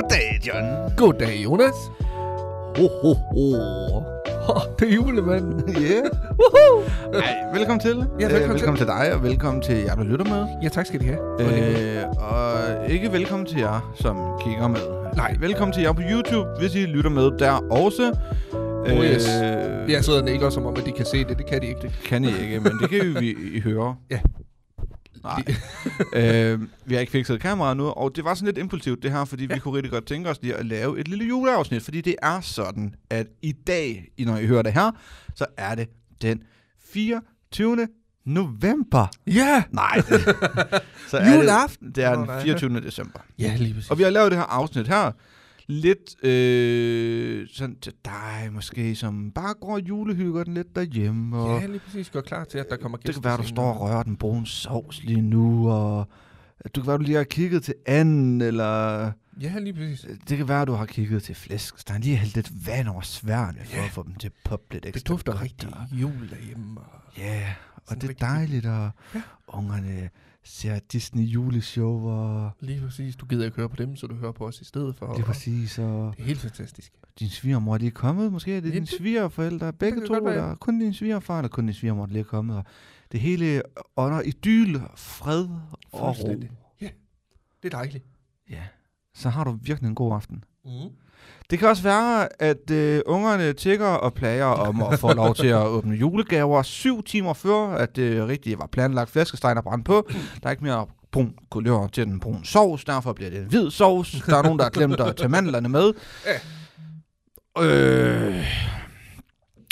Goddag, John. Goddag, Jonas. Ho, ho, ho. Oh, det er julemanden. Yeah. Woohoo! Ej, velkommen til. Ja, velkommen øh, velkommen til. dig, og velkommen til jer, der lytter med. Ja, tak skal I have. Øh, og ikke velkommen til jer, som kigger med. Nej. Velkommen til jer på YouTube, hvis I lytter med der også. Oh, yes. Øh, Jeg sidder og nikker som om, at de kan se det. Det kan de ikke. Det. Kan I ikke, men det kan I, vi, I høre. Ja. Nej. øh, vi har ikke fikset kameraet nu, og det var sådan lidt impulsivt det her, fordi ja. vi kunne rigtig godt tænke os lige at lave et lille juleafsnit, fordi det er sådan, at i dag, når I hører det her, så er det den 24. november. Ja! Nej, så er Juleaften. Det, det er den nej. 24. december. Ja, lige præcis. Og vi har lavet det her afsnit her, lidt øh, sådan til dig måske, som bare går og julehygger den lidt derhjemme. Og Ja, lige præcis. Gør klar til, at der kommer det gæster kan være, du står og rører den brune sovs lige nu, og du kan være, du lige har kigget til anden, eller Ja, lige præcis. det kan være, du har kigget til flæskesteg. Lige hældt lidt vand over sværene, for Ja. at få dem til at poppe lidt ekstra. Det dufter rigtig jul derhjemme. Og... Ja, og det er dejligt, og Ja. ungerne ser Disney juleshow, og Lige præcis. Du gider ikke høre på dem, så du hører på os i stedet for. det er præcis, og Det er helt fantastisk. din svigermor er lige kommet, måske er det Ja, det- svigerforældre, begge to, eller kun din svigerfar, eller kun din svigermor, der lige er kommet, og det hele under idyl, fred og ro. Ja, det er dejligt. Ja, så har du virkelig en god aften. Mm. Det kan også være, at øh, ungerne tigger og plager om at få lov til at åbne julegaver syv timer før, at det rigtigt var planlagt flæskesteg, der brændte på. Der er ikke mere brun kulør til den brune sovs, derfor bliver det en hvid sovs. Der er nogen, der har glemt at tage mandlerne med. Øh,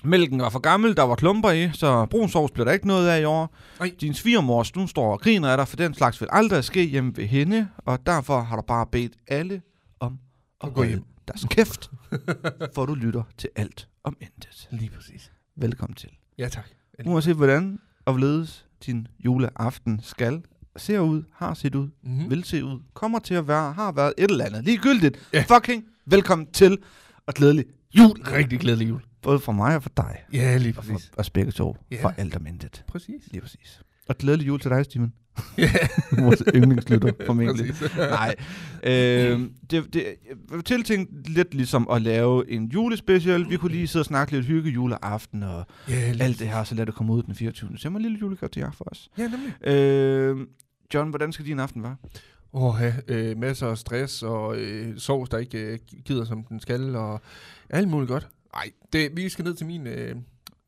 mælken var for gammel, der var klumper i, så brun sovs bliver der ikke noget af i år. Ej. Din svigermor, nu står og griner af dig, for den slags vil aldrig ske hjemme ved hende, og derfor har du bare bedt alle om at gå hjem. Deres kæft, for du lytter til alt om intet. Lige præcis. Velkommen til. Ja, tak. Nu må se, hvordan og hvorledes din juleaften skal ser ud, har set ud, Mm-hmm. vil se ud, kommer til at være, har været et eller andet. Ligegyldigt. Ja. Fucking velkommen til, og glædelig jul. Rigtig glædelig jul. Både for mig og for dig. Ja, lige Og for præcis. os begge to. Ja. For alt om intet. Præcis. Lige præcis. Og glædelig jul til dig, Steven. Ja, Vores yndlingslytter, formentlig. Nej. Øh, det, det jeg var tiltænkt lidt ligesom at lave en julespecial. Vi kunne lige sidde og snakke lidt hygge juleaften og lige alt det her, så lad det komme ud den 24. december. En lille julegave til jer for os. Ja, nemlig. Øh, John, hvordan skal din aften være? Åh, ja, øh, masser af stress og øh, sovs, der ikke øh, gider, som den skal, og alt muligt godt. Nej, det, vi skal ned til min øh,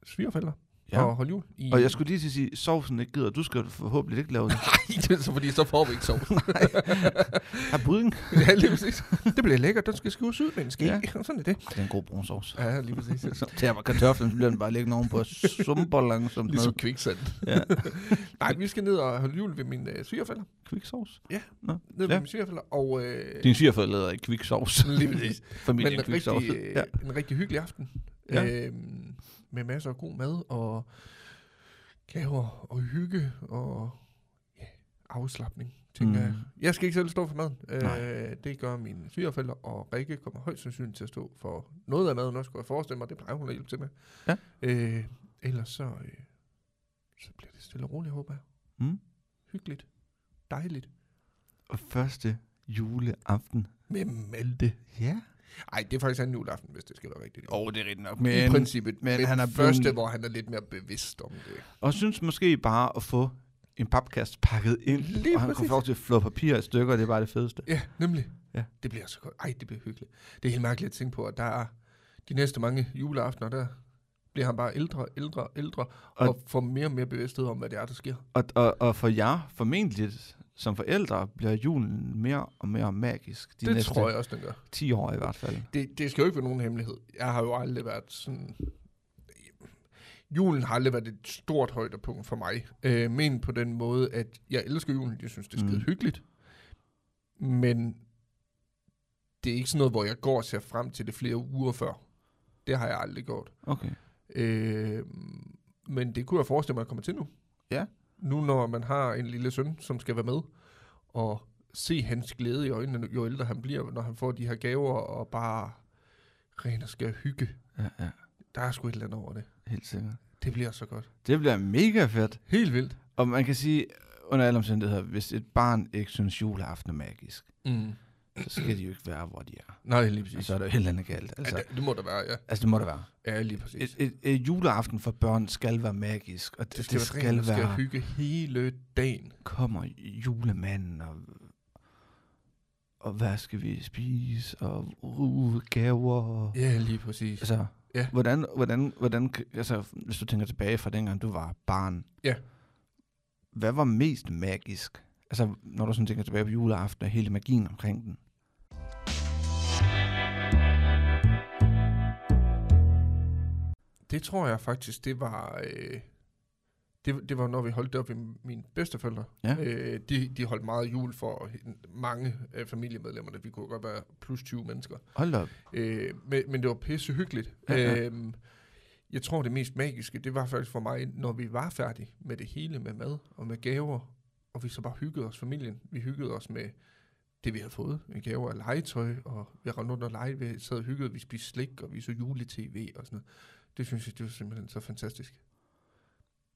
svigerfælder Ja. og holde jul. I, Og jeg skulle lige til at sige, sovsen ikke gider. Du skal forhåbentlig ikke lave det. Nej, det er så fordi, så får vi ikke sovs. Har budding? ja, lige præcis. Det bliver lækkert. Den skal skrives ud med en ske. Ja. Sådan er det. Det er en god brun sovs. Ja, lige præcis. Så tager man kartoflen, så bliver den bare liggende ovenpå sumper langsomt Ligesom ned. kviksand. Ja. Nej, vi skal ned og holde jul ved min øh, svigerfælder. Kviksovs. Ja. Nå. Ned ved Ja. min svigerfælder. Og øh, Din svigerforældre lader ikke kviksovs. lige præcis. Men Familien en kviksovs. rigtig, øh, Ja. en rigtig hyggelig aften. Ja. Ja. Med masser af god mad og gaver og hygge og ja, afslappning, tænker Mm. jeg. Jeg skal ikke selv stå for maden. Øh, det gør mine svigerfælder, og Rikke kommer højst sandsynligt til at stå for noget af maden også, kunne jeg forestille mig. Det plejer hun at hjælpe til med. Ja. Øh, ellers så, øh, så bliver det stille og roligt, håber jeg. Mm. Hyggeligt. Dejligt. Og første juleaften. Med Malte. Ja. Ej, det er faktisk anden juleaften, hvis det skal være rigtigt. Åh, oh, det er rigtigt nok. Men, I princippet. men Men, han er er første, blevet- hvor han er lidt mere bevidst om det. og synes måske bare at få en papkast pakket ind, Lige og han kunne præcis. få lov til at flå papir i stykker, det er bare det fedeste. Ja, nemlig. Ja. Det bliver så godt. Ej, det bliver hyggeligt. Det er helt mærkeligt at tænke på, at der er de næste mange juleaftener, der bliver han bare ældre, ældre, ældre, Og- og, og får mere og mere bevidsthed om, hvad det er, der sker. Og, og, og for jer, formentlig som forældre, bliver julen mere og mere magisk de det næste tror jeg også, den gør. 10 år i hvert fald. Det, det skal jo ikke være nogen hemmelighed. Jeg har jo aldrig været sådan... Julen har aldrig været et stort højdepunkt for mig. Øh, men på den måde, at jeg elsker julen. Jeg synes, det er skide Mm. hyggeligt. Men det er ikke sådan noget, hvor jeg går og ser frem til det flere uger før. Det har jeg aldrig gjort. Okay. Øh, men det kunne jeg forestille mig at komme til nu. Ja. Nu når man har en lille søn, som skal være med, og se hans glæde i øjnene, jo ældre han bliver, når han får de her gaver, og bare ren og skær hygge. Ja, ja. Der er sgu et eller andet over det. Helt sikkert. Det bliver så godt. Det bliver mega fedt. Helt vildt. Og man kan sige, under alle omstændigheder, hvis et barn ikke synes juleaften er magisk, Mm. Så skal de jo ikke være, hvor de er. Nej, lige Og præcis. så er der jo helt andet galt. Altså, ja, det, det må der være, ja. altså det må det være. Ja, lige præcis. Et, et, et juleaften for børn skal være magisk, og det, det skal, det skal rent, være, skal hygge hele dagen. kommer julemanden, og, og hvad skal vi spise, og uh, gaver, og, Ja, lige præcis. altså, Ja. hvordan, hvordan, hvordan, altså, hvis du tænker tilbage fra dengang, du var barn, Ja. hvad var mest magisk? Altså, når du sådan tænker tilbage på juleaften, og hele magien omkring den. Det tror jeg faktisk, det var... Øh, det, det var, når vi holdt det op ved mine bedsteforældre. Ja. Øh, de, de holdt meget jul for mange af familiemedlemmerne. Vi kunne godt være plus 20 mennesker. Hold op. Øh, men, men det var pisse hyggeligt. Ja, ja. Øhm, jeg tror, det mest magiske, det var faktisk for mig, når vi var færdige med det hele, med mad og med gaver, og vi så bare hyggede os, familien. Vi hyggede os med det, vi havde fået. I gaver af legetøj, og vi rendte rundt og legede, vi sad og hyggede, vi spiste slik, og vi så jule-tv og sådan noget. Det synes jeg, det var simpelthen så fantastisk.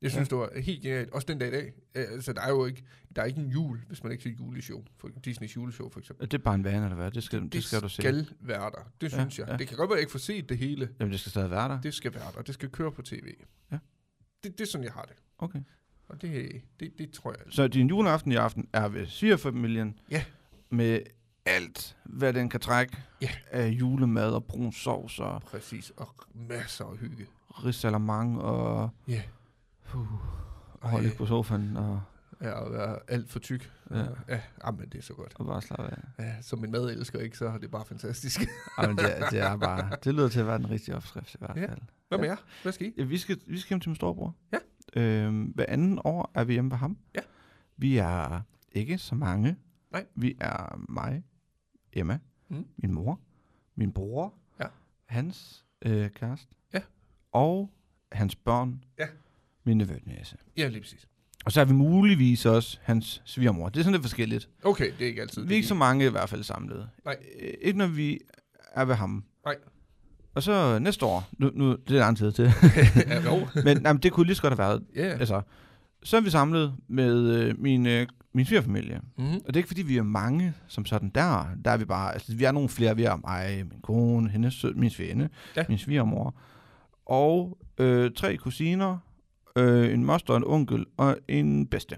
Jeg synes, Ja. det var helt genialt. Også den dag i dag. Altså, der er jo ikke, der er ikke en jul, hvis man ikke ser juleshow. For Disneys juleshow, for eksempel. Det er bare en vane, eller hvad? Det skal, det, det skal du se. skal være der. Det Ja, synes jeg. ja. Det kan godt være, at jeg ikke får set det hele. Jamen, det skal stadig være der. Det skal være der. Det skal køre på tv. Ja. Det, det er sådan, jeg har det. Okay. Og det, det, det tror jeg. Så din juleaften i aften er ved svigerfamilien. Ja. Med alt, hvad den kan trække Ja. af julemad og brun sovs og Præcis. Og masser af hygge. risalamang og Ja. uh, holde Ej. på sofaen og, Ja, og være alt for tyk. Ja. ja jamen, det er så godt. og bare slappe af. Ja, som min madelsker, ikke, så er det bare fantastisk. Jamen, det, er- det er bare, det lyder til at være den rigtige opskrift i hvert Ja. fald. Hvad med Ja. jer? Hvad skal I? Ja, vi, skal, vi skal hjem til min storebror. Ja. Øhm, hver anden år er vi hjemme ved ham. Ja. Vi er ikke så mange. Nej. Vi er mig, Emma, Mm. min mor, min bror, Ja. hans øh, kæreste, Ja. og hans børn, Ja. min nevø næse. Ja, lige præcis. Og så er vi muligvis også hans svigermor. Det er sådan lidt forskelligt. Okay, det er ikke altid. Vi er ikke så mange i hvert fald samlet. Nej. Øh, Ikke når vi er ved ham. Nej. Og så næste år, nu, nu det er lang tid til, ja, jo. men nej, men det kunne lige så godt have været. Ja. Altså, så er vi samlet med øh, min, øh, min svigerfamilie. Mm-hmm. Og det er ikke fordi, vi er mange som sådan der. Der er vi bare, altså vi er nogle flere. Vi er mig, min kone, hendes søn, min svende, Ja. min svigermor. Og øh, tre kusiner, øh, en moster, en onkel og en bedste.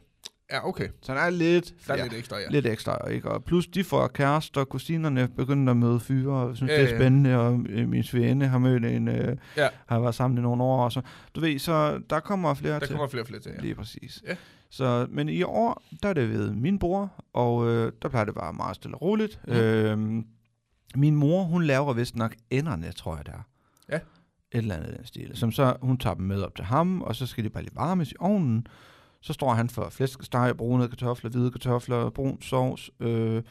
Ja, okay. Så der er lidt, Der er ja, lidt ekstra, ja. lidt ekstra. Ikke? Og plus de får kærester, kusinerne begynder at møde fyre, og synes, Ja, det er ja. spændende, og øh, min svende har mødt en, øh, Ja. har været sammen i nogle år. Og så, du ved, så der kommer flere Der til. kommer flere og flere til, ja. Lige præcis. Ja. Så, men i år, der er det ved min bror, og øh, der plejer det være meget stille og roligt. Mm. Øhm, min mor, hun laver vist nok enderne, tror jeg det er. Ja. Et eller andet den stil. Som så, hun tager dem med op til ham, og så skal de bare lige varmes i ovnen. Så står han for flæskesteg, brune kartofler, hvide kartofler, brun sovs. Øh,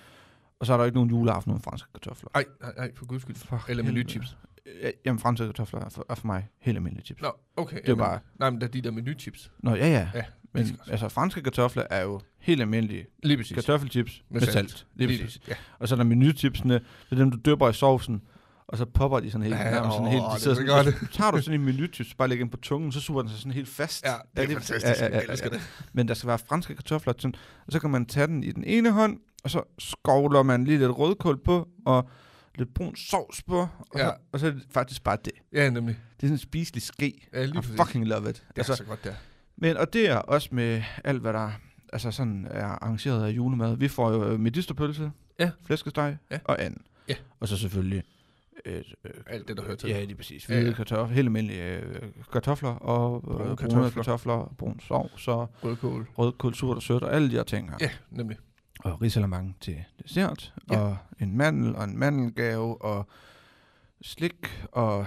og så er der ikke nogen juleaften uden franske kartofler. Ej, nej, nej, for guds skyld. For Eller menuchips. Ja, Jamen, franske kartofler er for, er for mig helt almindelige chips. Nå, okay. Det er bare- Nej, men der er de der menuchips. Nå, ja, ja. Ja, Men det altså, franske kartofler er jo helt almindelige Lige præcis. kartoffelchips med, med salt. Lige præcis. Ja. Og så er der menuchipsene, det er dem, du døber i sovsen, og så popper de sådan helt, Ja, nærmest sådan åh, helt, det de er sidder så sådan, godt. så tager du sådan en menuchips, bare lægger den på tungen, så suger den sig sådan helt fast. Ja, det er fantastisk. Ja, ja, ja, Jeg ja. det. Men der skal være franske kartofler, sådan, og så kan man tage den i den ene hånd, og så skovler man lige lidt rødkål på, og lidt brun sovs på, og, Ja. så, og så er det faktisk bare det. Ja, nemlig. Det er sådan en spiselig ske. Ja, lige I fucking love it. Det er Altså, så godt der. men, og det er også med alt, hvad der altså sådan er arrangeret af julemad. Vi får jo medisterpølse, Ja. flæskesteg Ja. og and. Ja. Og så selvfølgelig øh, øh, Alt det, der hører til. ja, lige præcis. Ja, Hvide ja. kartofler, helt almindelige øh, kartofler og Brune brune kartofler. kartofler, brun sovs og Rødkål. rødkål, surt og sødt og alle de her ting her. Ja, nemlig. Og risalamang til dessert, Ja. og en mandel og en mandelgave og slik og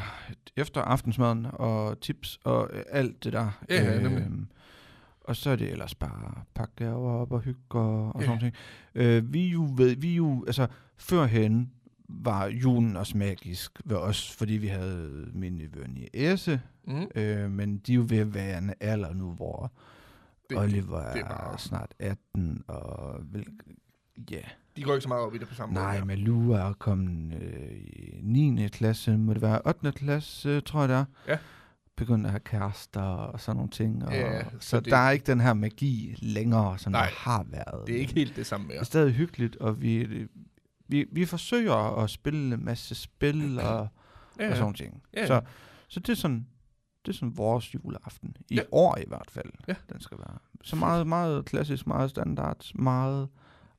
efter aftensmaden og tips og øh, alt det der. Ja, ja, nemlig. Øhm, og så er det ellers bare pakke gaver op og hygge og, og Ja. sådan noget. Øh, vi er jo ved, vi jo, altså førhen var julen også magisk ved os, fordi vi havde min nevø i Æse, Mm. øh, men de er jo ved at være en alder nu, hvor Det, Oliver det er, er bare- snart 18, og vel, ja, De går ikke så meget op i det på samme Nej, måde. Malou er kommet øh, i 9. klasse, må det være 8. klasse, tror jeg det er. Ja. Begynder at have kærester og sådan nogle ting. Og, Ja, så så det- der er ikke den her magi længere, som Nej, der har været. Det er ikke helt det samme Det er mere. stadig hyggeligt, og vi, vi, vi forsøger at spille en masse spil og, Ja, og sådan ting. Ja, ja. Så, så det er sådan, det er sådan vores juleaften. I Ja. år i hvert fald, Ja. den skal være. Så meget, meget klassisk, meget standard, meget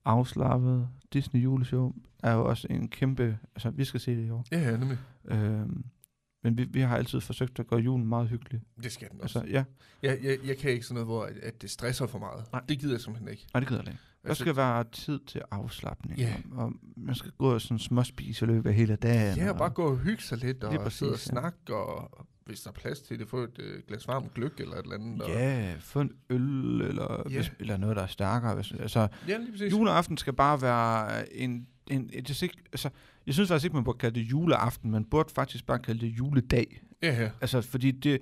afslappet. Disney juleshow er jo også en kæmpe, altså vi skal se det i år. Ja, ja, nemlig. Øhm, men vi, vi har altid forsøgt at gøre julen meget hyggelig. Det skal den også. Altså, ja, Jeg, jeg, jeg kan ikke sådan noget, hvor at, at det stresser for meget. Nej. Det gider jeg simpelthen ikke. og det gider jeg ikke. Der skal være tid til afslappning, Ja. og, og man skal gå og sådan småspise i løbet af hele dagen. Ja, og, bare gå og hygge sig lidt, og præcis, sidde og ja. snakke, og hvis der er plads til det, få et øh, glas varm gløk eller et eller andet. Og, Ja, få en øl, eller, Ja. hvis, eller noget, der er stærkere. Hvis, altså, ja lige præcis. juleaften skal bare være en... en det er ikke, altså, jeg synes faktisk ikke, man burde kalde det juleaften. Man burde faktisk bare kalde det juledag. Ja, ja. Altså, fordi det, Det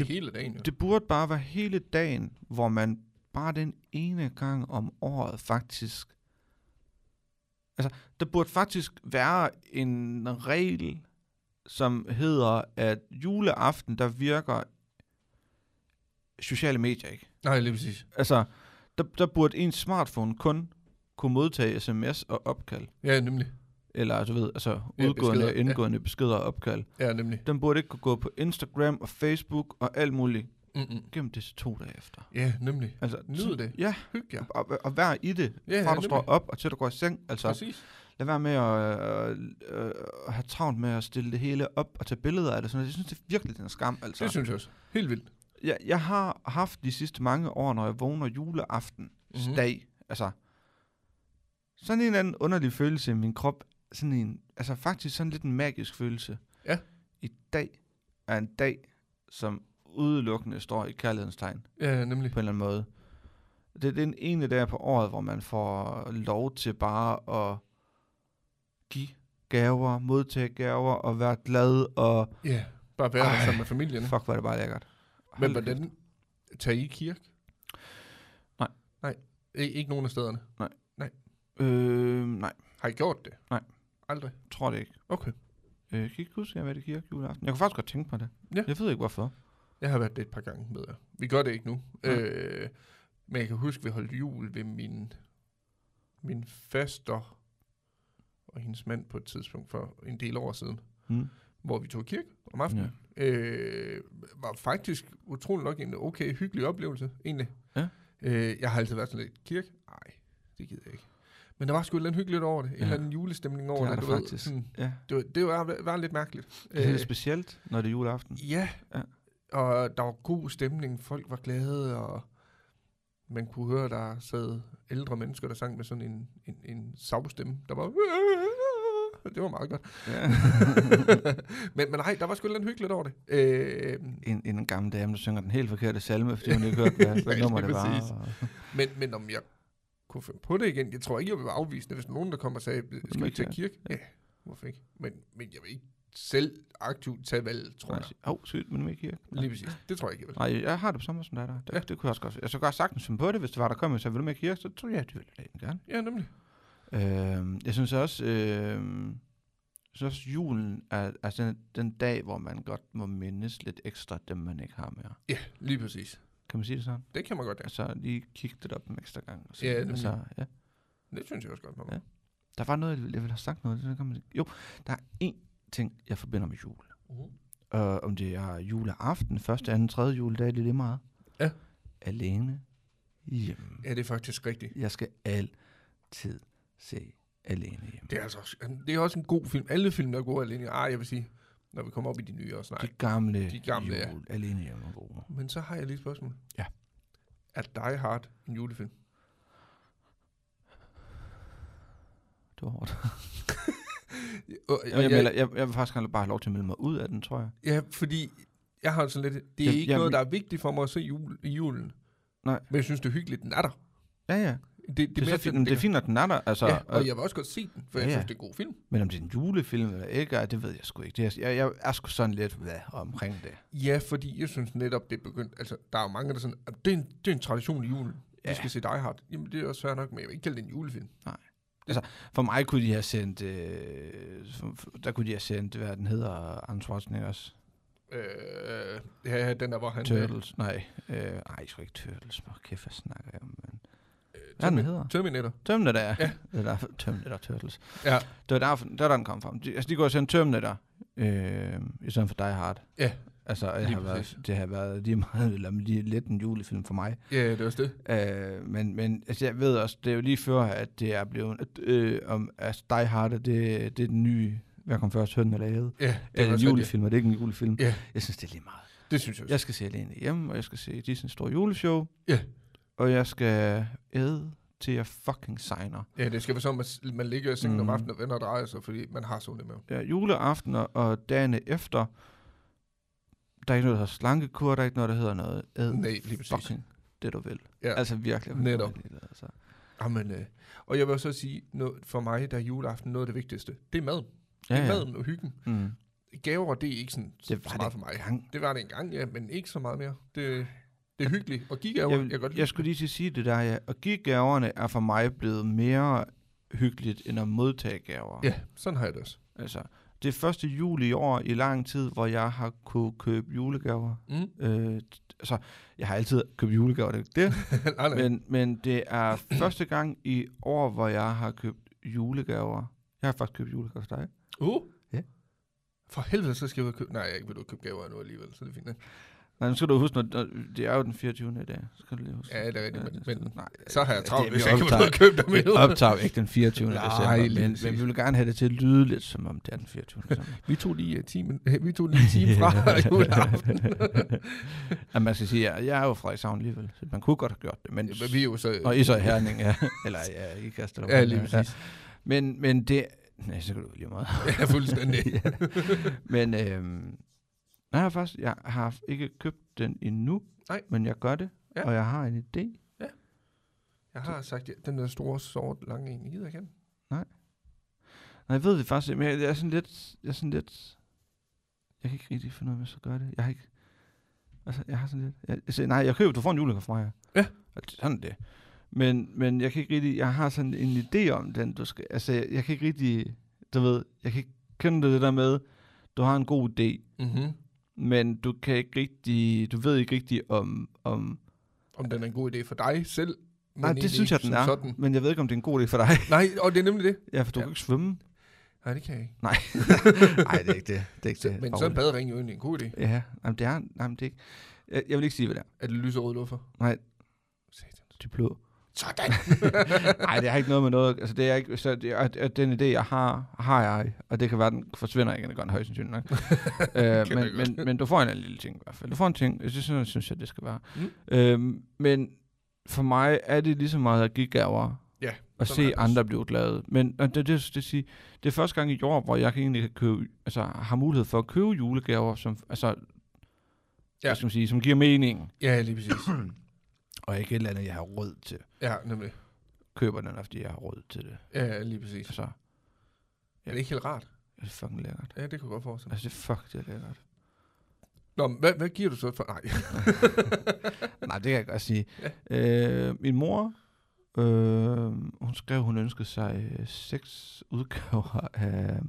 er Det- hele dagen, jo. det burde bare være hele dagen, hvor man bare den ene gang om året faktisk... Altså, der burde faktisk være en regel, som hedder, at juleaften, der virker sociale medier ikke. Nej, lige præcis. Altså, der, der burde en smartphone kun kunne modtage sms og opkald. Ja, nemlig. Eller, du ved, altså Ja, udgående beskeder, og ja. indgående beskeder og opkald. Ja, nemlig. Den burde ikke kunne gå på Instagram og Facebook og alt muligt Mm-mm. gennem disse to dage efter. Ja, nemlig. Altså, Nyd det. Ja, Hygge jer. og, og, og vær i det, Ja, fra ja, du står nemlig. op og til du går i seng. Altså, Præcis. lad være med at øh, øh, have travlt med at stille det hele op og tage billeder af det. Sådan. Jeg synes det er virkelig, den er skam. Altså. Det synes jeg også. Helt vildt. jeg, jeg har haft de sidste mange år, når jeg vågner juleaftens Mhm. mm-hmm. dag, altså sådan en eller anden underlig følelse i min krop, sådan en, altså faktisk sådan lidt en magisk følelse. Ja. I dag er en dag, som udelukkende står i kærlighedens tegn, Ja, nemlig. på en eller anden måde. Det, det er den ene dag på året, hvor man får lov til bare at give gaver, modtage gaver og være glad og Ja, bare være Ej. sammen med familien. fuck, hvor er det bare lækkert. Men Hold kæft. hvordan tager I kirke? Nej. Nej, I, ikke nogen af stederne. Øh, nej, Har I gjort det? Nej. Aldrig? tror det ikke. Okay. Øh, jeg kan ikke huske, at jeg har været i kirke juleaften. Jeg kunne faktisk godt tænke på det. Ja. Jeg ved ikke, hvorfor. Jeg har været det et par gange med jer. Vi gør det ikke nu. Nej. Øh, men jeg kan huske, at vi holdt jul ved min, min faster og hendes mand på et tidspunkt for en del år siden, Hmm. hvor vi tog kirke om aftenen. Ja. Øh, var faktisk utrolig nok en okay, hyggelig oplevelse, egentlig. Ja. Øh, jeg har altid været sådan lidt, kirke? Nej, det gider jeg ikke. Men der var sgu et eller andet hyggeligt over det. En Ja. eller anden julestemning over Det er det. der du ved. faktisk. Sådan, Ja. det, var, det var, var lidt mærkeligt. Det er lidt specielt, når det er juleaften. Ja. Ja. Og der var god stemning, folk var glade, og man kunne høre, der sad ældre mennesker, der sang med sådan en, en, en savstemme, der var... Det var meget godt. Ja. men, men nej, der var sgu lidt hyggeligt over det. Øh, en, en gammel dame, der synger den helt forkerte salme, fordi hun ikke hørte, hvad, hvad nummer det var. Og, men, men om jeg kunne finde på det igen, jeg tror ikke, jeg vil være afvisende, hvis nogen, der kommer og sagde, skal vi ikke det? kirke? Ja, hvorfor ikke? Men, men jeg vil ikke selv aktivt tage valget, tror jeg. Åh, oh, sygt, men nu ikke kirke. Lige præcis. Det tror jeg ikke, jeg vil. Nej, jeg har det på samme som dig der. Det, Ja. det kunne jeg også godt. Jeg så godt sagtens finde på det, hvis det var, der kom og sagde, vil du med kirke? Så tror jeg, det ville jeg gerne. Ja, nemlig. Øh, jeg synes også, øh, synes også, julen er altså den, den dag, hvor man godt må mindes lidt ekstra dem, man ikke har mere. Ja, lige præcis. Kan man sige det sådan? Det kan man godt, ja. Altså lige kigge det op en ekstra gang. Og Ja, nemlig. altså, ja. Det synes jeg også godt, man. Ja. Der var noget, jeg ville have sagt noget. Så kan man, jo, der er én ting, jeg forbinder med jul. Uh-huh. Og om det er juleaften, første, anden, tredje juledag, det er lige meget. Ja. Alene hjemme. Ja, det er faktisk rigtigt. Jeg skal altid se alene hjemme. Det er, altså også, det er også en god film. Alle film, der er gode alene. Ah, jeg vil sige, når vi kommer op i de nye også. Nej. De gamle, de gamle, ja. jul, alene hjemme. Men så har jeg lige et spørgsmål. Ja. Er Die Hard en julefilm? Det var hårdt. Og, Jeg, jeg, melder, jeg, jeg vil faktisk gerne bare have lov til at melde mig ud af den, tror jeg. Ja, fordi jeg har sådan lidt... Det er Ja, ikke ja, noget, der er vigtigt for mig at se jul, i julen. Nej. Men jeg synes, det er hyggeligt, den er der. Ja, ja. Det, det, Det, er, mere så det er fint, at den er der. Altså, Ja, og, jeg vil også godt se den, for jeg Ja, ja. synes, det er en god film. Men om det er en julefilm eller ikke, det ved jeg sgu ikke. Det er, jeg, jeg er sgu sådan lidt hvad, omkring det. Ja, fordi jeg synes netop, det er begyndt... Altså, der er jo mange, der er sådan... "Ah, Det er en, det er en tradition i julen. Ja. Vi skal se Die Hard. Jamen, det er også fair nok, men jeg vil ikke kalde det en julefilm. For mig kunne de have sendt, øh, der kunne de have sendt, hvad den hedder, Arnold Schwarzeneggers Øh, ja, den der, hvor han... Turtles. Nej, øh, ej, sgu ikke Turtles. Hvor kæft, hvad snakker jeg om? Hvad den hedder? Terminator. Terminator, ja. Ja. Det er der, Terminator Turtles. Ja. Det var derfor, der, der den kom fra. De, altså, de går og sende Terminator, øh, i stedet for Die Hard. Ja. Altså, det Lige har, været, det har været lige meget, eller lige lidt en julefilm for mig. Ja, det er også det. Øh, men, men altså, jeg ved også, det er jo lige før, at det er blevet, at, øh, om, altså, Die Hard, det, det er den nye, hvad kom først, hønnen eller æget? Ja, det Er er det en også rigtigt. julefilm, og det er ikke en julefilm? Ja. Jeg synes, det er lige meget. Det synes jeg også. Jeg skal se alene hjemme, og jeg skal se Disney's store juleshow. Ja. Og jeg skal æde til jeg fucking signer. Ja, det skal være sådan, at man ligger i sengen om Mm. aftenen og vender og drejer sig, fordi man har sådan det med. Ja, juleaftener og dagene efter, der er ikke noget, der hedder slankekur, der er ikke noget, der hedder noget æd. Nej, lige præcis. Fucking det, du vil. Ja. Altså virkelig. Netop. Altså. Jamen, øh, og jeg vil også sige, noget, for mig, der er juleaften noget af det vigtigste. Det er maden. Ja, det er ja. maden og hyggen. Mm. Gaver, det er ikke sådan Det var så meget for mig. Gang. Det var det engang, ja, men ikke så meget mere. Det, det er hyggeligt. Og give gaver, Jeg, jeg, godt lide. jeg skulle lige til at sige det der, ja. Give gaverne er for mig blevet mere hyggeligt, end at modtage gaver. Ja, sådan har jeg det også. Altså, det er første juli i år i lang tid, hvor jeg har kunne købe julegaver. Mm. Øh, altså, jeg har altid købt julegaver, det er ikke det. nej, nej. men, men det er første gang i år, hvor jeg har købt julegaver. Jeg har faktisk købt julegaver til dig. Uh. Ja. For helvede, så skal jeg ud og købe... Nej, jeg ikke vil du købe gaver nu alligevel, så er det fint. ikke? Nej, nu skal du huske, når, det er jo den 24. i dag. Skal du lige huske. Ja, det er rigtigt, Ja, men, det- men nej, så har jeg det- travlt, vi hvis jeg ikke optager- og købe dem Vi endnu. optager jo ikke den 24. Nej, december, men, men vi vil gerne have det til at lyde lidt, som om det er den 24. december. Vi tog lige uh, timen, vi tog lige time fra juleaften. ja, man skal sige, at jeg er jo fra Frederikshavn alligevel, så man kunne godt have gjort det. Men, Men vi er jo så... og I så i Herning, ja. Eller ja, I kaster Ja, lige præcis. Men, men det... Nej, så kan du lige meget. Ja, fuldstændig. ja. Men øhm, nej, jeg har faktisk, jeg har ikke købt den endnu, Nej. men jeg gør det, Ja. og jeg har en idé. Jeg har sagt, ja, den der store, sort, lange en, I gider igen. Nej, jeg ved det faktisk ikke, men jeg, jeg er sådan lidt, jeg er sådan lidt, jeg kan ikke rigtig finde ud af, hvad jeg skal gøre det. Jeg har ikke, altså, jeg har sådan lidt, jeg, altså, nej, jeg køber, du får en julegave fra mig. Ja. Og det- Sådan det. Men, men jeg kan ikke rigtig, jeg har sådan en idé om den, du skal, altså, jeg, jeg kan ikke rigtig, du ved, jeg kan ikke kende det der med, du har en god idé, Mm-hmm. Men du kan ikke rigtig, du ved ikke rigtig om, om Om den er en god idé for dig selv. men nej, det synes jeg, den er, Sådan. men jeg ved ikke, om det er en god idé for dig. Nej, og det er nemlig det. ja, for du Ja. kan ikke svømme. Nej, det kan jeg ikke. Nej, nej, det er ikke det. Det er ikke Så, det. men Bare så er en badering jo egentlig en god idé. Ja, jamen, det er, jamen, det er ikke. Jeg, jeg vil ikke sige, hvad det er. Er det lyserøde luffer? Nej, Satan. de er blå. Sådan. Nej, det har ikke noget med noget. Altså, det er ikke, så det er, at den idé, jeg har, har jeg, og det kan være, den forsvinder igen, det gør den højst sandsynligt nok. øh, det men, men, men du får en lille ting i hvert fald. Du får en ting, synes, sådan synes jeg, det skal være. Mm. Øhm, men for mig er det lige så meget at give gaver, Ja, og er se det andre blive glade. Men og det, det, det, det, det er første gang i år, hvor jeg kan egentlig kan købe, altså, har mulighed for at købe julegaver, som, altså, ja. Skal man sige, som giver mening, Ja, lige præcis. og ikke et eller andet, jeg har råd til. Ja, nemlig. Køber den, fordi jeg har råd til det. Ja, lige præcis. Altså, Er det ikke helt rart? det er fucking lækkert. Ja, det kunne jeg godt forestille mig. Altså, det er fuck, det er lækkert. Nå, men hvad, hvad giver du så for... Nej. Nej, det kan jeg godt sige. Ja. Øh, min mor, øh, hun skrev, hun ønskede sig øh, seks udgaver af,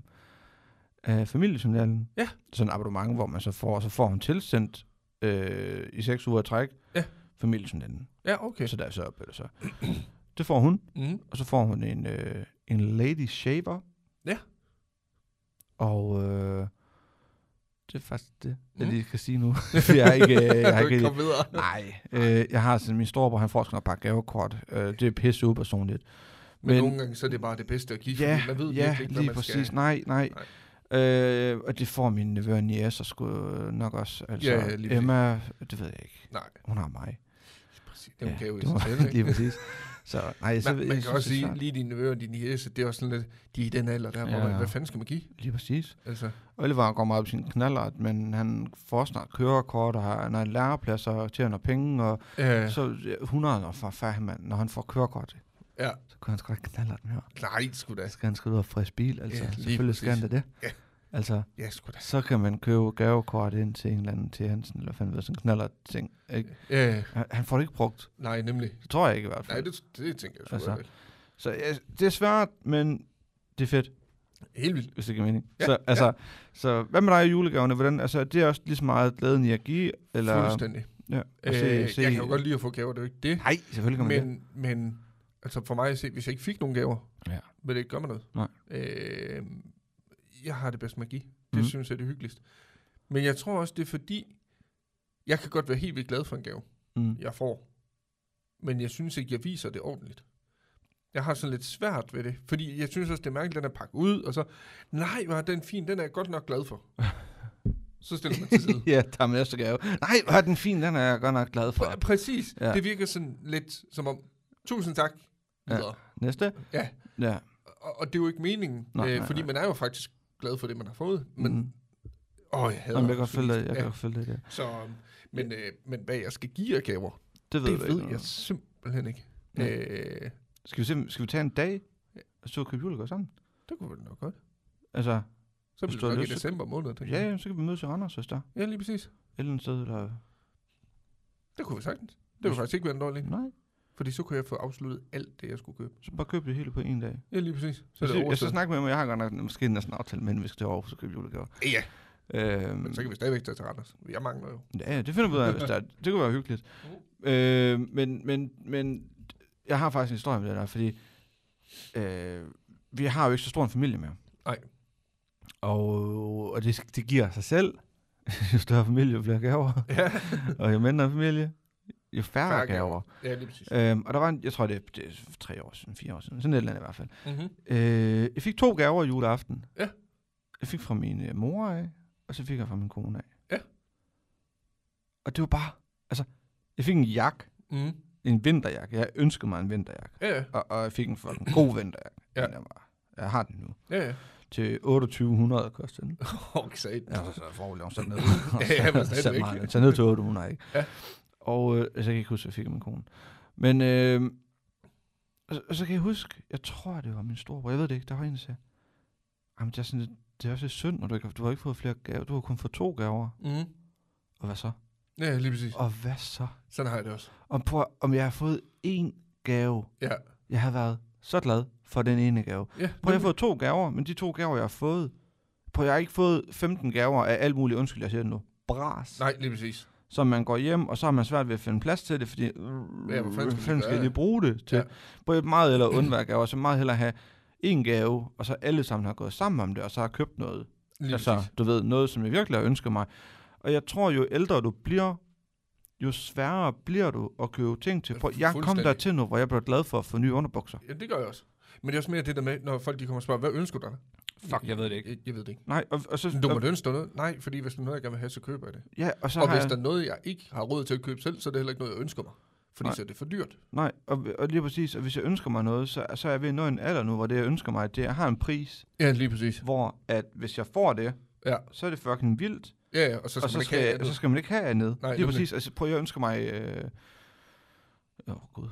af familiejournalen. Ja. Sådan et abonnement, hvor man så får, så får hun tilsendt øh, i seks uger at træk Ja. Familiejournalen. ja, okay. Så der er så op, eller så. Det får hun, Mm. og så får hun en, øh, en lady shaver. Ja. Og øh, det er faktisk det, jeg Mm. lige kan sige nu. jeg har ikke, øh, jeg har ikke komme videre. Nej, øh, jeg har sådan min storebror, han får sådan et par gavekort. Øh, det er pisse upersonligt. Men, Men- nogle gange så er det bare det bedste at give, Ja, man ved ja, ikke, hvad lige man præcis. skal. Nej, nej. Øh, og det får min nevø og niæser sgu øh, nok også. Altså, Ja, ja. Emma, det ved jeg ikke. Nej, Hun har mig. Præcis. Det er en gave i sig selv, ikke? lige præcis. Så, nej, så, Man, jeg man kan synes, også sige, lige dine nevøer og dine jæse, det er også sådan lidt, de er i den alder der, hvor Ja. man, hvad fanden skal man give? Lige præcis. Altså, Oliver går meget op i sin knallert, men han får snart kørekort, og har, han har lærepladser og tjener penge, og øh, så ja, 100 år for færdig mand, når han får kørekort, ja, så kan han sgu ikke knallert mere. nej, sgu da. Så skal han skal ud og frisk bil, altså. Ja, Ja, Selvfølgelig skal han præcis. det. Ja. Altså, Ja, sgu da. så kan man købe gavekort ind til en eller anden til Hansen, eller fanden ved, sådan en knaller ting. Ikke? Ja, Han, han får det ikke brugt. nej, nemlig. Det tror jeg ikke i hvert Nej, fald. det, det tænker jeg sgu Altså. ikke. Så ja, det er svært, men det er fedt, Helt vildt. hvis det giver mening. Ja, så, altså, så hvad med dig i julegaverne? Hvordan, altså, det er også lige så meget glæden i at give? Eller, Fuldstændig. Ja, og Øh, se, se, jeg kan jo godt lide at få gaver, det er jo ikke det. Nej, selvfølgelig kan man det. Men, men Altså for mig at se, hvis jeg ikke fik nogen gaver, Ja. vil det ikke gøre mig noget. Nej. Øh, jeg har det bedst med at give. Det mm. synes jeg er det hyggeligst. Men jeg tror også, det er fordi, jeg kan godt være helt vildt glad for en gave, Mm. jeg får. Men jeg synes ikke, jeg viser det ordentligt. Jeg har sådan lidt svært ved det. Fordi jeg synes også, det er mærkeligt, den er pakket ud, og så, nej, var den fin, den er jeg godt nok glad for. så stiller man til side. ja, der er næste gave. Nej, hvor er den fin, den er jeg godt nok glad for. Pr- præcis. Ja. Ja. Det virker sådan lidt som om, tusind tak, Ja. videre. Næste? Ja. Ja. Og, og det er jo ikke meningen, Nej, øh, nej, fordi nej. man er jo faktisk glad for det, man har fået. Men, mm. åh, jeg hader Jamen, jeg kan godt følge det. fordi- Jeg kan godt følge det, ja. så, men, øh, men hvad jeg skal give af gaver, Det ved, det ved ikke. jeg simpelthen ikke. Ja. Øh, Skal vi, se, skal vi tage en dag, og så købe julegave sammen? det kunne vi nok godt. Altså, Så bliver det nok i december måned, tænker ja, ja, så kan vi mødes i Randers, hvis der. Et Ja, lige præcis. eller andet sted, eller... Det kunne vi sagtens. Det ville faktisk ikke være en dårlig. Nej, Fordi så kunne jeg få afsluttet alt det, jeg skulle købe. så bare køb det hele på en dag. Ja, lige præcis. Så Så er det jeg, jeg skal snakke med ham, jeg har godt nok måske næsten aftalt med vi skal til Aarhus og købe julegaver. Ja, Øhm, men så kan vi stadigvæk tage til Randers. Jeg mangler jo. Ja, det finder vi ud af, hvis der er. Det kunne være hyggeligt. Øh, men, men, men jeg har faktisk en historie med det der, fordi øh, vi har jo ikke så stor en familie mere. Nej. Og, og det, det giver sig selv. jo større familie, jo flere gaver. Ja. og jo mindre familie, jo færre, Færre gaver. gaver. Ja, lige præcis. Øhm, og der var en, jeg tror det, er- det er tre år siden, fire år siden, sådan et eller andet i hvert fald. Mm-hmm. Øh, jeg fik to gaver i juleaften. Ja. Jeg fik fra min øh, mor af, og så fik jeg fra min kone af. Ja. Og det var bare, altså, jeg fik en jak, Mm. en vinterjakke. Jeg ønskede mig en vinterjakke. Ja, ja. Og, og jeg fik en fucking god vinterjakke. Ja. Den er bare, jeg har den nu. Ja, ja. Til 2800 koster den. Okay, sat. Ja, så får vi lavet sådan ned. Ja, men Så stadigvæk. Så ned til 800, ikke? Ja. Og øh, altså, jeg kan ikke huske, hvad jeg fik af min kone. Men øh, og, og så kan jeg huske, jeg tror, det var min storebror. Jeg ved det ikke. Der var en, der sagde, Jamen, det er, sådan det er også lidt synd, når du, ikke, du har ikke fået flere gaver. Du har kun fået to gaver. Mm. Og hvad så? Ja, lige præcis. Og hvad så? Sådan har jeg det også. Om, på, om jeg har fået én gave. Ja. Jeg har været så glad for den ene gave. Ja, Prøv, jeg har fået to gaver, men de to gaver, jeg har fået... Prøv, jeg har ikke fået 15 gaver af alt muligt, undskyld, jeg siger det nu, bras. Nej, lige præcis. Så man går hjem, og så har man svært ved at finde plads til det, fordi... Ja, hvor fanden skal hvad fanden skal lige det? bruge det til? Ja. Jeg meget eller undvære gaver, så meget hellere have en gave, og så alle sammen har gået sammen om det, og så har købt noget. Lige altså, du ved, noget, som jeg virkelig har ønsket mig. Og jeg tror, jo ældre du bliver, jo sværere bliver du at købe ting til. Prøv, jeg kom der til nu, hvor jeg blev glad for at få nye underbukser. Ja, det gør jeg også. Men det er også mere det der med, når folk de kommer og spørger, hvad ønsker du dig? Fuck, jeg ved det ikke. Jeg, jeg ved det ikke. Nej, og, og så... Du må ønske noget. Nej, fordi hvis der er noget, jeg gerne vil have, så køber jeg det. ja, og så og har hvis jeg, der er noget, jeg ikke har råd til at købe selv, så er det heller ikke noget, jeg ønsker mig. Fordi Nej. så er det for dyrt. Nej, og, og lige præcis, og hvis jeg ønsker mig noget, så, så er jeg ved at nå en alder nu, hvor det, jeg ønsker mig, det jeg har en pris, Ja, lige præcis. hvor at hvis jeg får det, Ja. så er det fucking vildt, Ja, ja, og så skal og så man ikke skal, have jeg, andet. så skal man ikke have andet. Nej, lige præcis, altså prøv, jeg ønsker mig... Øh, Åh, oh, gud.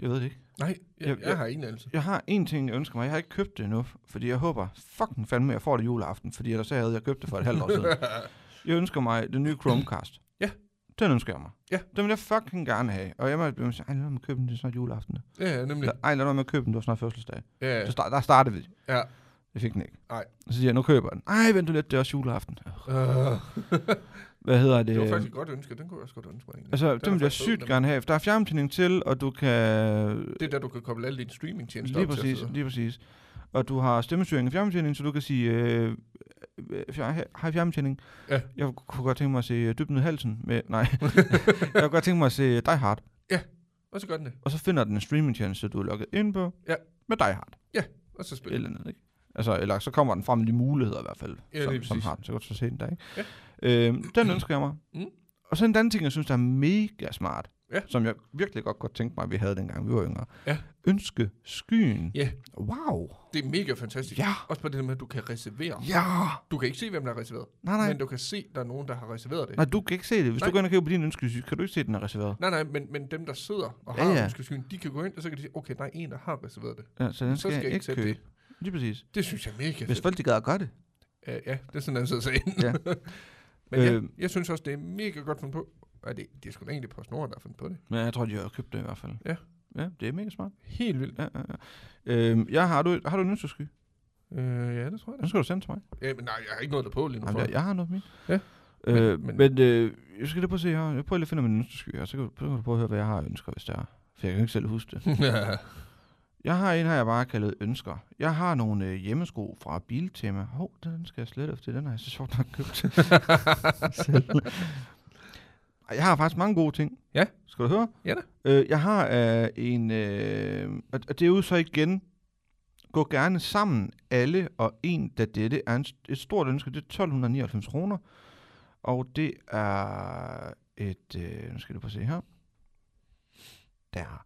Jeg ved det ikke. Nej, jeg, Jeg- jeg, har ingen anelse. Jeg har en ting, jeg ønsker mig. Jeg har ikke købt det endnu, fordi jeg håber fucking fandme, jeg får det juleaften, fordi ellers så havde jeg købt det for et halvt år siden. Jeg ønsker mig den nye Chromecast. Ja. Den ønsker jeg mig. Ja. Den vil jeg fucking gerne have. Og jeg må blive sige, ej, lad mig købe den, det er snart juleaften. ja, ja, nemlig. Ej, lad mig at købe den, det var snart fødselsdag. Ja, ja. Så start, der startede vi. ja. Jeg fik den ikke. Nej. Så siger jeg, nu køber jeg den. Ej, vent du lidt, det er også juleaften. Uh, Hvad hedder det? det var faktisk et godt ønske. Den kunne jeg også godt ønske mig. egentlig. Altså, den vil jeg sygt gerne have. Der er fjernbetjening til, og du kan... Det er der, du kan koble alle dine streamingtjenester Lige op præcis, til. lige præcis. Og du har stemmestyring og fjernbetjening, så du kan sige, øh, øh, hej fjernbetjening. Ja. Jeg kunne godt tænke mig at se øh, Dybden i halsen med, nej. jeg kunne godt tænke mig at se Die Hard. Og så gør den det. Og så finder den en streamingtjeneste, du er logget ind på. Ja. Med Die Hard. Og så spiller eller andet, ikke? Altså, eller så kommer den frem med de muligheder i hvert fald, Ja, som, som har den. Så godt så se den der, ikke? Ja. Øhm, den ønsker jeg mig. Mm. Og så en anden ting, jeg synes, der er mega smart, Ja. som jeg virkelig godt kunne tænke mig, at vi havde dengang vi var yngre. Ja. Ønske skyen. Ja. Wow. Det er mega fantastisk. Ja. Også på det med, at du kan reservere. Ja. Du kan ikke se, hvem der har reserveret. Nej, nej. Men du kan se, at der er nogen, der har reserveret det. Nej, du kan ikke se det. Hvis Nej. du går ind og kigger på din ønskesyge, kan du ikke se, at den er reserveret. Nej, nej, men, men dem, der sidder og har ja. ja, ønskesyn, de kan gå ind, og så kan de sige, okay, der er en, der har reserveret det. Ja, så den Så skal, skal jeg jeg ikke købe. Lige præcis. Det synes jeg mega Hvis fedt. folk de gad at gøre det. Ja, ja, det er sådan, en så ind. Ja. men ja, Øhm. jeg synes også, det er mega godt fundet på. Og det, det er sgu da egentlig PostNord, der har fundet på det. Men jeg tror, de har købt det i hvert fald. Ja. Ja, det er mega smart. Helt vildt. Ja, ja, ja. Øhm, jeg har, du, har du en ønskesky? Øh, ja, det tror jeg da. Den skal du sende til mig. Ja, men nej, jeg har ikke noget der på lige nu. Jamen, jeg, jeg har noget med. Ja. Øh, Men- men men øh, jeg skal lige prøve at se her. Jeg prøver lige at finde min ønskesky her, så kan, du, prøve at høre, hvad jeg har ønsker, hvis det er. For jeg kan ikke selv huske det. Jeg har en her, jeg bare kaldet ønsker. Jeg har nogle øh, hjemmesko fra Biltema. Hov, den skal jeg slet efter. Den har jeg så sjovt nok købt. selv. Jeg har faktisk mange gode ting. Ja. Skal du høre? Ja da. Øh, jeg har øh, en... Øh, og det er jo så igen... Gå gerne sammen, alle og en, da dette er en, et stort ønske. Det er 1299 kroner. Og det er et... Øh, nu skal du prøve at se her. Der.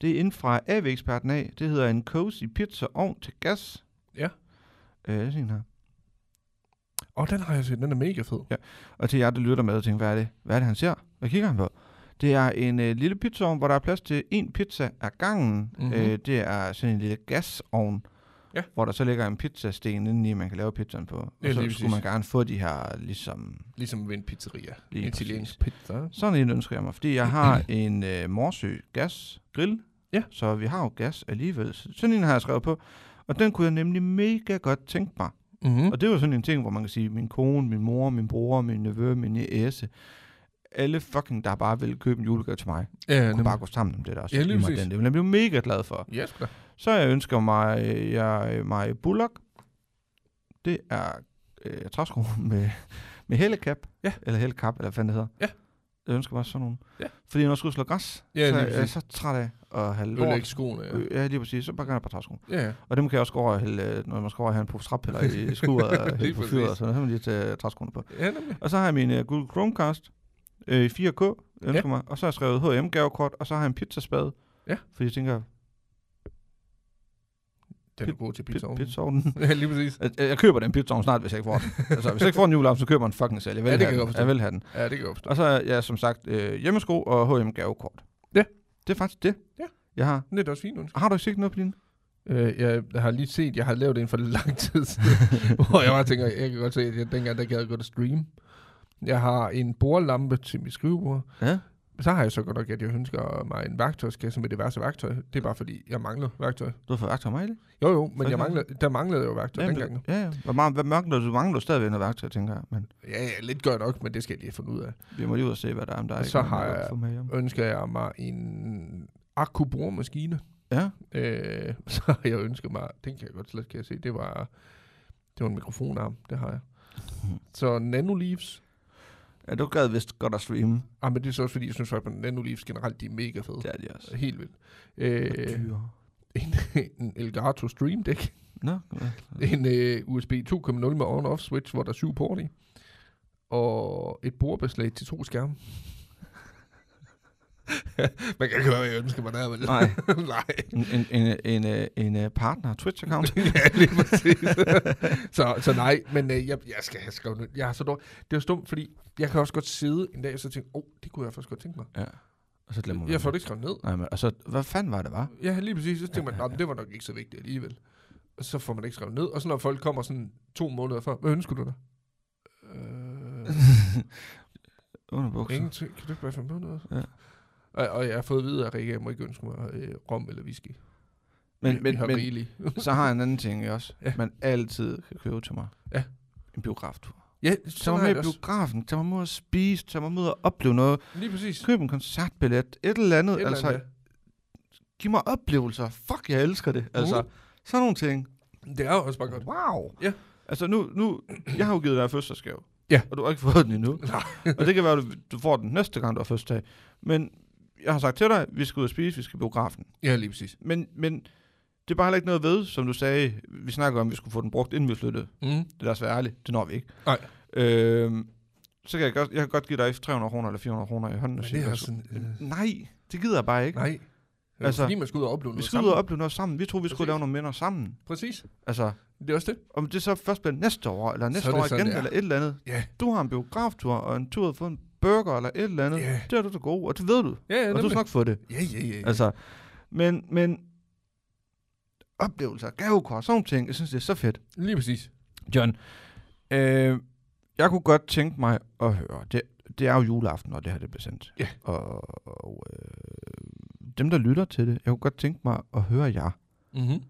Det er inden fra AV-eksperten af. Det hedder en Cozy Pizza ovn til gas. Ja. Øh, det er sådan her. Og den har jeg set. Den er mega fed. Og til jer, der lytter med og tænker, hvad er det, hvad er det han ser? Hvad kigger han på? Det er en øh, lille pizzaovn, hvor der er plads til en pizza ad gangen. Mhm. Øh, det er sådan en lille gasovn, Ja. hvor der så ligger en pizzasten indeni, man kan lave pizzaen på. Og Ja, så skulle man præcis. gerne få de her, ligesom... Ligesom ved en pizzeria. Italiensk pizza. Sådan en ønsker jeg mig, fordi jeg har en øh, Morsø gasgrill. Ja. Så vi har jo gas alligevel. Så Sådan en har jeg skrevet på. Og den kunne jeg nemlig mega godt tænke mig. Mm-hmm. Og det jo sådan en ting, hvor man kan sige, min kone, min mor, min bror, min nevø, min æse, alle fucking, der bare vil købe en julegave til mig, Ja, kunne nemlig. bare gå sammen om det der. så Ja, lige mig den. Det vil jeg blive mega glad for. Ja, da. Så jeg ønsker mig, jeg, mig bullock. Det er øh, træsko med, med hellekap. Ja. Eller hellekap, eller hvad fanden det hedder. Ja. Jeg ønsker mig sådan nogle. Ja. Fordi når jeg skulle slå græs, Ja, så er jeg så træt af at have Ødelægge lort. skoene, ja. Øh, Ja, lige præcis. Så bare gerne et par træsko. Ja, ja. Og dem kan jeg også gå over og hælde, øh, når man skal over og have en på trappiller i skuret og hælde på fyret, så har man lige tage træskoene på. Ja, nemlig. Og så har jeg min uh, Google Chromecast øh, i 4K, jeg ønsker mig. Og så har jeg skrevet H&M gavekort, og så har jeg en pizzaspade. Ja. Fordi jeg tænker, Den er god til pizza pizzaovnen. pizzaovnen. Ja, lige præcis. Jeg, jeg køber den pizzaovn snart, hvis jeg ikke får den. altså, hvis jeg ikke får den juleaften, så køber jeg den fucking selv. Jeg vil, Ja, det kan jeg jeg vil have den. Ja, det kan jeg. Og så er jeg som sagt øh, hjemmesko og H&M gavekort. Ja. Det er faktisk det, Ja. jeg har. Det er også fint, ønske. Har du ikke set noget på din? Øh, jeg har lige set, jeg har lavet en for lang tid siden, hvor jeg bare tænker, jeg kan godt se, at jeg, dengang der gad jeg godt at streame. Jeg har en bordlampe til mit skrivebord. Ja. Så har jeg så godt nok, at jeg ønsker mig en værktøjskasse med diverse værktøj. Det er bare fordi, jeg mangler værktøj. Du har fået værktøj mig, ikke? Jo jo, men jeg mangler, der manglede jo værktøj Ja, dengang. ja, ja. Hvor meget, hvad mangler du? Du mangler stadigvæk noget værktøj, tænker jeg. Men Ja, ja, lidt gør nok, men det skal jeg lige fundet ud af. vi må lige ud og se, hvad der er, om der er så har jeg- med. Ønsker jeg mig en akkuboremaskine. Ja. Øh, så har jeg ønsket mig, den kan jeg godt slet kan jeg se, det var, det var en mikrofonarm, det har jeg. Mhm. Så Nanoleaves, Ja, du gad vist godt at streame. ah, men det er så også fordi, jeg synes faktisk, at Nanoleaves generelt, de er mega fede. Det er de også. Helt vildt. Øh, en, en Elgato Stream Deck, Nå, ja. en øh, USB 2.0 med on-off switch, hvor der er syv port i, og et bordbeslag til to skærme. Man kan ikke høre, hvad jeg ønsker mig der, vel? Nej. Nej. En, en, en, en, øh, en, en partner Twitch-account. ja, lige præcis. så, så nej, men øh, jeg, jeg skal have skrevet noget. Jeg har så dårligt. Det er stumt, fordi jeg kan også godt sidde en dag og så tænke, åh, oh, det kunne jeg faktisk godt tænke mig. ja. Og så glemmer man Jeg får det ikke skrevet ned. Nej, men, og så, hvad fanden var det, var? Ja, lige præcis. Så tænker man, "Nå, men det var nok ikke så vigtigt alligevel. Og så får man det ikke skrevet ned. Og så når folk kommer sådan to måneder før, hvad ønsker du dig? Øh, Underbukser. ingenting. Kan du ikke bare finde på noget? Ja. Og, og jeg har fået at vide, at Rikke, jeg må ikke ønske mig øh, rom eller whisky. Men, vi men, har men rigeligt. så har jeg en anden ting også. Ja. Man altid kan købe til mig. Ja. En biograftur. ja, Tag så mig med i biografen. Tag mig med at spise. Tag mig med at opleve noget. Lige præcis. Køb en koncertbillet. Et eller andet. Et eller altså, andet, giv mig oplevelser. Fuck, jeg elsker det. Altså, Mhm. sådan nogle ting. Det er jo også bare godt. Wow. Ja. Altså nu, nu, jeg har jo givet dig fødselsdagsgave. Ja. Og du har ikke fået den endnu. Nej. og det kan være, at du, du får den næste gang, du har fødselsdag. Men jeg har sagt til dig, vi skal ud og spise, vi skal biografen. Ja, lige præcis. Men, men det er bare heller ikke noget ved, som du sagde. Vi snakker om, at vi skulle få den brugt, inden vi flyttede. Mm. Det er lad os være ærligt. Det når vi ikke. Nej. Øhm, så kan jeg, godt, jeg kan godt give dig 300 kroner eller 400 kroner i hånden. og Men det er værsgo. sådan... Øh, Nej, det gider jeg bare ikke. nej. Altså, Altså, fordi man skal ud og opleve Vi noget skal ud sammen. og opleve noget sammen. Vi troede, vi skulle Præcis. lave nogle minder sammen. Præcis. Altså, Det er også det. om det så først bliver næste år, eller næste det år igen, det er. eller et eller andet. Ja. Du har en biograftur, og en tur at få en burger, eller et eller andet. Ja. Det er du så god, og det ved du. Ja, ja, og du skal nok få det. Ja, ja, ja. Altså, men, men oplevelser, gavekort, sådan ting, jeg synes, det er så fedt. Lige præcis. John, øh, jeg kunne godt tænke mig at høre, det, det er jo juleaften, når det her det bliver sendt. Ja. Og, og øh, dem, der lytter til det, jeg kunne godt tænke mig at høre jer. Mm-hmm.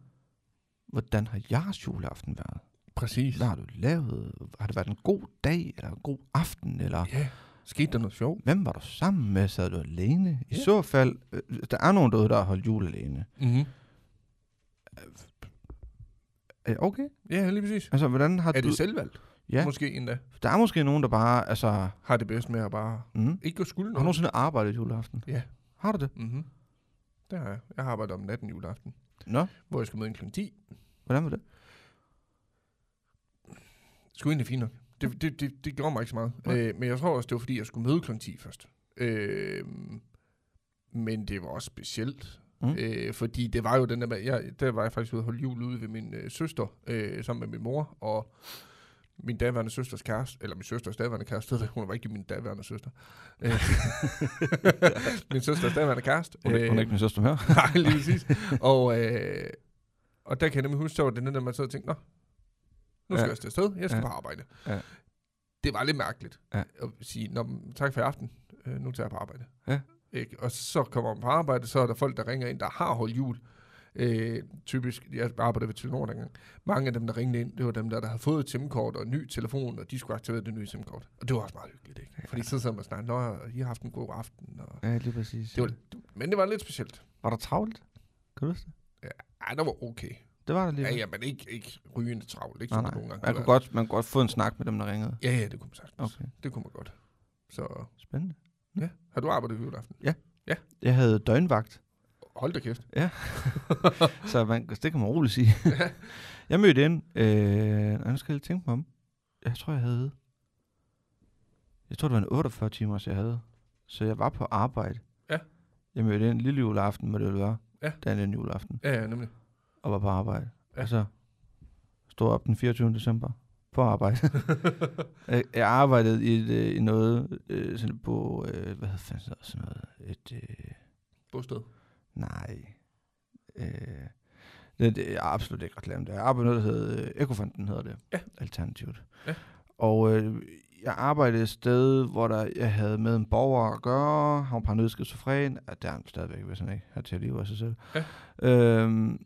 Hvordan har jeres juleaften været? Præcis. Hvad har du lavet? Har det været en god dag, eller en god aften, eller Ja. Skete der noget sjovt? Hvem var du sammen med? Sad du alene? I Ja. så fald, øh, der er nogen derude, der har holdt jul alene. Mm-hmm. Øh, Okay. Ja, lige præcis. Altså, hvordan har Er du... det selvvalgt? Ja, Måske endda. der er måske nogen, der bare, altså... Har det bedst med at bare Mm, ikke at skulle har du nogensinde arbejdet juleaften? Ja. Har du det? Mm-hmm. Det har jeg. Jeg har arbejdet om natten juleaften, Nå, hvor jeg skal møde en kl. 10. hvordan var det? Skulle egentlig fint nok. Det, det, det, det gjorde mig ikke så meget. Nej. Øh, men jeg tror også, det var fordi, jeg skulle møde kl. 10 først. Øh, men det var også specielt. Mm. Øh, fordi det var jo den der, jeg, der var jeg faktisk ude og holde jul ude ved min øh, søster, øh, sammen med min mor, og min daværende søsters kæreste, eller min søsters daværende kæreste, hun var ikke min daværende søster. Øh, min søsters daværende kæreste. Hun, er, hun er ikke min søster mere. Nej, lige præcis. Og, øh, og der kan jeg nemlig huske, så var det den der, man sad og tænkte, nå, nu skal Ja. ja. jeg afsted sted, jeg skal Ja. ja. på arbejde. Ja. Det var lidt mærkeligt Ja. at sige, nå, tak for i aften, øh, nu tager jeg på arbejde. Ja. Ikke? Og så kommer man på arbejde, så er der folk, der ringer ind, der har holdt jul. Øh, typisk, jeg arbejdede ved Telenor dengang. Mange af dem, der ringede ind, det var dem, der, der havde fået et SIM-kort og en ny telefon, og de skulle aktivere det nye SIM-kort. Og det var også meget hyggeligt, ikke? Fordi så sad man og snakkede, nå, I har haft en god aften. Og Ja, lige præcis. det var, men det var lidt specielt. Var der travlt? Kan du huske det? Ej, det var okay. Det var der lige. Ja, ja, men ikke, ikke rygende travlt. Ikke nej, nej. nogle gange Man kunne godt, man kunne godt få en snak med dem, der ringede. Ja, ja, det kunne man sagtens. Okay, Det kunne man godt. Så spændende. ja. Har du arbejdet juleaften? Jeg havde døgnvagt, Hold da kæft. så man, det kan man roligt sige. jeg mødte ind, øh, nu skal jeg lige tænke mig om. Jeg tror, jeg havde... Jeg tror, det var en 48 timer, jeg havde. Så jeg var på arbejde. Ja. Jeg mødte ind lille juleaften, må det jo være. Ja. Den anden juleaften. Ja, ja, nemlig. Og var på arbejde. Ja. Og så stod op den 24. december på arbejde. jeg, arbejdede i, et, øh, i noget øh, sådan på, øh, hvad hedder fanden hedder sådan noget, et, øh, Bosted. nej, øh, det, det er absolut ikke reklame. Der. Jeg arbejdede noget, der hedder øh, Ekofonden, hedder det, Ja. alternativt. Ja. Og øh, jeg arbejdede et sted, hvor der, jeg havde med en borger at gøre, han var paranoid skizofren, at der er han stadigvæk, hvis han ikke har til at leve af sig selv. Ja. Øhm,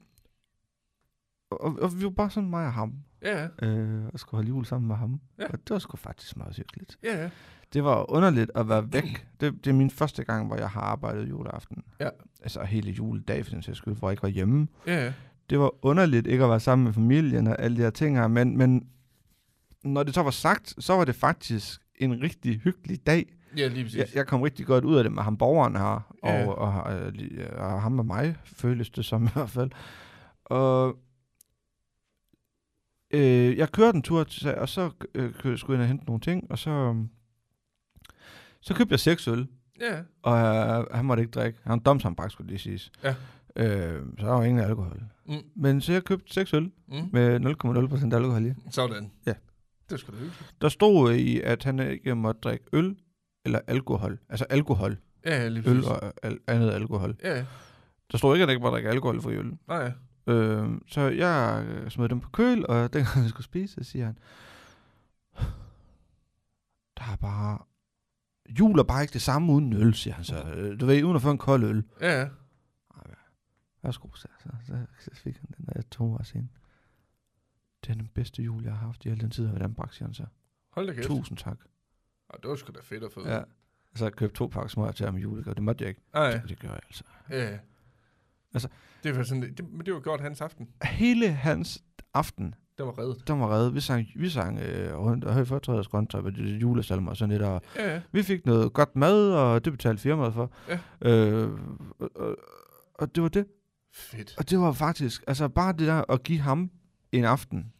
og, og, vi var bare sådan mig og ham, Ja, øh, og skulle holde jul sammen med ham. Ja. Og det var sgu faktisk meget hyggeligt. Ja. Det var underligt at være væk. Det, det er min første gang, hvor jeg har arbejdet juleaften. Ja. Altså hele juledag, for den sags skyld, hvor jeg ikke var hjemme. Ja. Det var underligt ikke at være sammen med familien og alle de her ting her, men, men når det så var sagt, så var det faktisk en rigtig hyggelig dag. Ja, lige præcis. Jeg, jeg kom rigtig godt ud af det med ham borgeren her, og, Ja. og, og, og, og ham og mig, føles det som i hvert fald. Og øh, jeg kørte en tur, og så øh, skulle jeg ind og hente nogle ting, og så, øhm, så købte jeg seks øl, Ja, og øh, han måtte ikke drikke. Han var domsambrak, skulle det lige siges. Ja. Øh, så der var ingen alkohol. Mm. Men så jeg købte seks øl mm. med 0,0% alkohol i. Sådan. Ja. Det skulle hyggeligt. Der stod i, at han ikke måtte drikke øl eller alkohol. Altså alkohol. Ja, ja, lige Øl og al- andet alkohol. Ja. Der stod ikke, at han ikke måtte drikke alkoholfri øl. Nej. Øh, så jeg øh, smed dem på køl, og dengang vi skulle spise, så siger han, der er bare... Jul er bare ikke det samme uden øl, siger han så. Øh, Du ved, uden at få en kold øl. Ja, ja. Værsgo, så, så, så, så fik han den der to år siden. Det er den bedste jul, jeg har haft i al den tid, jeg har været anbragt, siger han så. Hold da kæft. Tusind tak. Ja, det var sgu da fedt at få. Ja. Så jeg købte to pakker smør til ham i julegave. Det måtte jeg ikke. Nej, Det, det gør jeg altså. ja. Altså- det var sådan, det, men det var godt hans aften. Hele hans aften, Den var reddet. den var reddet. Vi sang, vi sang øh, rundt og højt fortrædets grøntøj julesalmer og sådan lidt. Og Ja, ja. vi fik noget godt mad, og det betalte firmaet for. Ja. Øh, og, og, og det var det. Fedt. Og det var faktisk, altså bare det der at give ham en aften,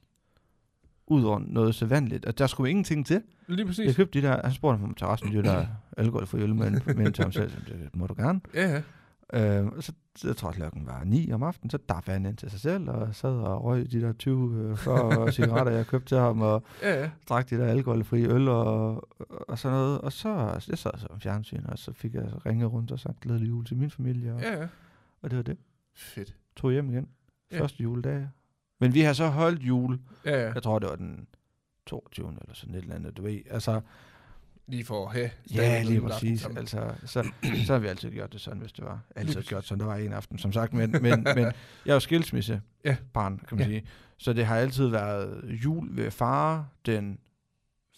ud over noget så vanligt, at der skulle ingenting til. Lige Jeg præcis. købte de der, han spurgte mig om terrassen, de der alkoholfri øl med, med til ham selv, det må du gerne. Ja, ja. Øh, og så, jeg tror klokken var 9 om aftenen, så daffede han ind til sig selv, og sad og røg de der 20 øh, 40 cigaretter, jeg købte til ham, og Ja, ja. drak de der alkoholfri øl, og, og sådan noget. Og så jeg sad så om fjernsyn, og så fik jeg ringet rundt og sagt glædelig jul til min familie, og, Ja, ja. og det var det. Fedt. Tog hjem igen. Ja. Første juledag. Men vi har så holdt jul, Ja, ja. jeg tror det var den 22. eller sådan et eller andet, du ved. Altså, Lige for at have. Ja, lige præcis. Altså, så, så har vi altid gjort det sådan, hvis det var. Altid præcis. gjort sådan, der var en aften, som sagt. Men, men, men jeg er jo skilsmisse Ja. barn, kan man Ja. sige. Så det har altid været jul ved far den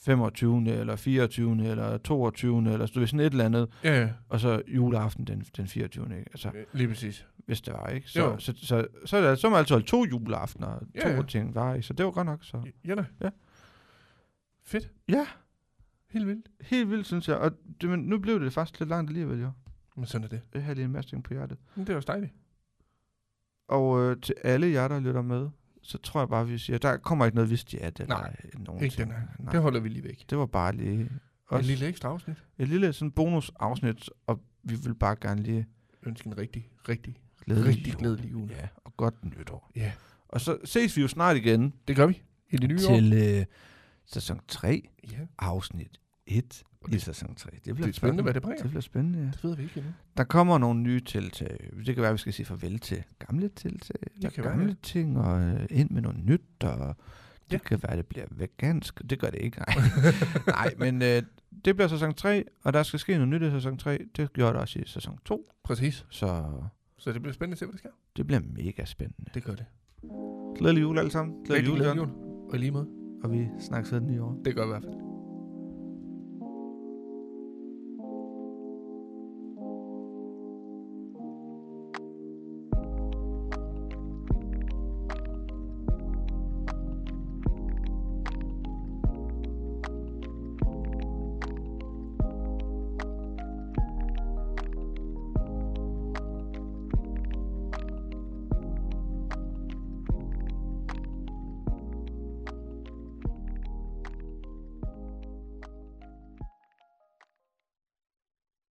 25. eller 24. eller 22. eller så sådan et eller andet, Ja, ja. og så juleaften den, den 24. Ikke? Altså, Lige præcis. hvis det var, ikke? Så, Jo. så, så, så, så, er det, så er man altså holdt to juleaftener, og Ja, to ja. ting var, ikke? Så det var godt nok, så. Ja da. Ja. Fedt. Ja, Helt vildt. helt vildt, synes jeg. Og det, men nu blev det faktisk lidt langt alligevel, jo. Men sådan er det. Det har lige en masse ting på hjertet. Men det er også dejligt. Og øh, til alle jer, der lytter med, så tror jeg bare, vi siger, der kommer ikke noget vist ja, det Nej, nogen Ikke ting. den her. Nej, Det holder vi lige væk. det var bare lige Et også lille ekstra afsnit. et lille sådan bonusafsnit, og vi vil bare gerne lige Ønske en rigtig, rigtig, glædelig rigtig jul. glædelig jul. Ja, og godt nytår. Ja. Og så ses vi jo snart igen Det gør vi. I det nye år. til øh, sæson 3, Ja. afsnit 1 Og i det- sæson 3. Det Det bliver er spændende, hvad det bringer. Det bliver spændende, ja. Det ved vi ikke endnu. Der kommer nogle nye tiltag. Det kan være, at vi skal sige farvel til gamle tiltag. Eller kan være, gamle ja. ting, og øh, ind med noget nyt. Og det Ja. kan være, at det bliver vegansk. Det gør det ikke, nej. nej, men øh, det bliver sæson 3, og der skal ske noget nyt i sæson 3. Det gjorde det også i sæson 2. Præcis. Så Så det bliver spændende at se, hvad der sker. det bliver mega spændende. Det gør det. Glædelig jul alle sammen. Glædelig jul, glædelig John. jul. Og lige måde. Og vi snakkes ved den nye år. Det gør i hvert fald.